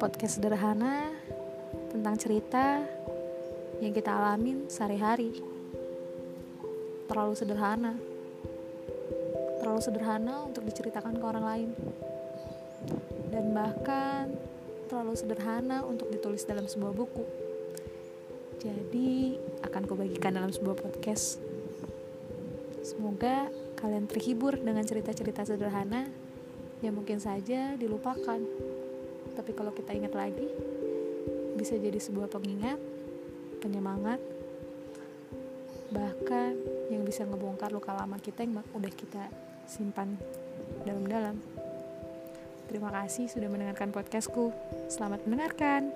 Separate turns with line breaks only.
podcast sederhana tentang cerita yang kita alamin sehari-hari. Terlalu sederhana. Terlalu sederhana untuk diceritakan ke orang lain. Dan bahkan terlalu sederhana untuk ditulis dalam sebuah buku. Jadi, akan kubagikan dalam sebuah podcast. Semoga kalian terhibur dengan cerita-cerita sederhana yang mungkin saja dilupakan. Tapi kalau kita ingat lagi, bisa jadi sebuah pengingat, penyemangat, bahkan yang bisa ngebongkar luka lama kita yang udah kita simpan dalam-dalam. Terima kasih sudah mendengarkan podcastku. Selamat mendengarkan.